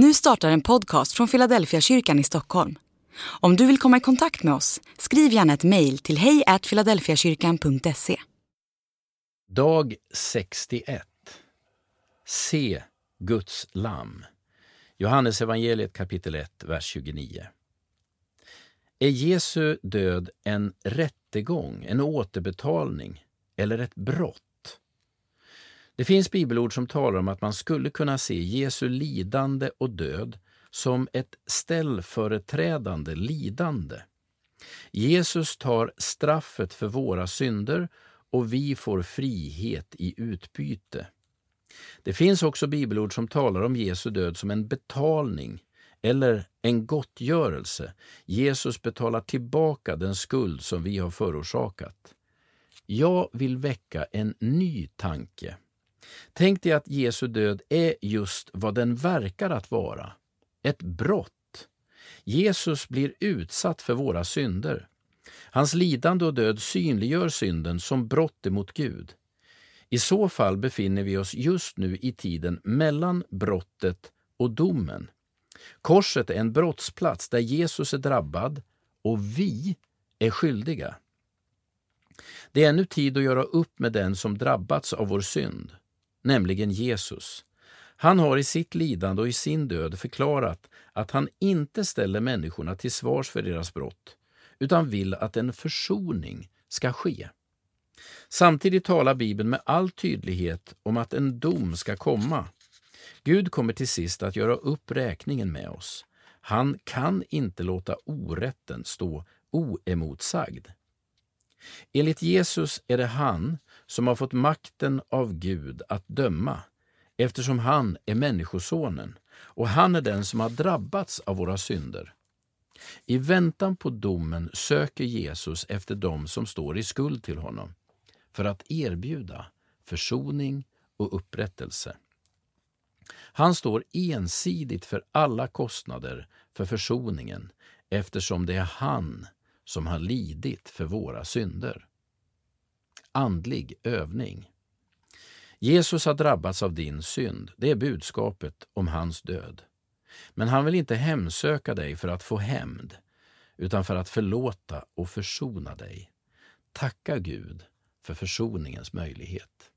Nu startar en podcast från Philadelphia kyrkan i Stockholm. Om du vill komma i kontakt med oss, skriv gärna ett mejl till hejfiladelfiakyrkan.se. Dag 61. Se Guds lamm. Johannes evangeliet kapitel 1, vers 29. Är Jesu död en rättegång, en återbetalning eller ett brott? Det finns bibelord som talar om att man skulle kunna se Jesu lidande och död som ett ställföreträdande lidande. Jesus tar straffet för våra synder och vi får frihet i utbyte. Det finns också bibelord som talar om Jesu död som en betalning eller en gottgörelse. Jesus betalar tillbaka den skuld som vi har förorsakat. Jag vill väcka en ny tanke. Tänk dig att Jesu död är just vad den verkar att vara. Ett brott. Jesus blir utsatt för våra synder. Hans lidande och död synliggör synden som brott emot Gud. I så fall befinner vi oss just nu i tiden mellan brottet och domen. Korset är en brottsplats där Jesus är drabbad och vi är skyldiga. Det är ännu tid att göra upp med den som drabbats av vår synd nämligen Jesus. Han har i sitt lidande och i sin död förklarat att han inte ställer människorna till svars för deras brott, utan vill att en försoning ska ske. Samtidigt talar Bibeln med all tydlighet om att en dom ska komma. Gud kommer till sist att göra upp räkningen med oss. Han kan inte låta orätten stå oemotsagd. Enligt Jesus är det han som har fått makten av Gud att döma, eftersom han är Människosonen och han är den som har drabbats av våra synder. I väntan på domen söker Jesus efter dem som står i skuld till honom för att erbjuda försoning och upprättelse. Han står ensidigt för alla kostnader för försoningen eftersom det är han som har lidit för våra synder. Andlig övning. Jesus har drabbats av din synd. Det är budskapet om hans död. Men han vill inte hemsöka dig för att få hämnd, utan för att förlåta och försona dig. Tacka Gud för försoningens möjlighet.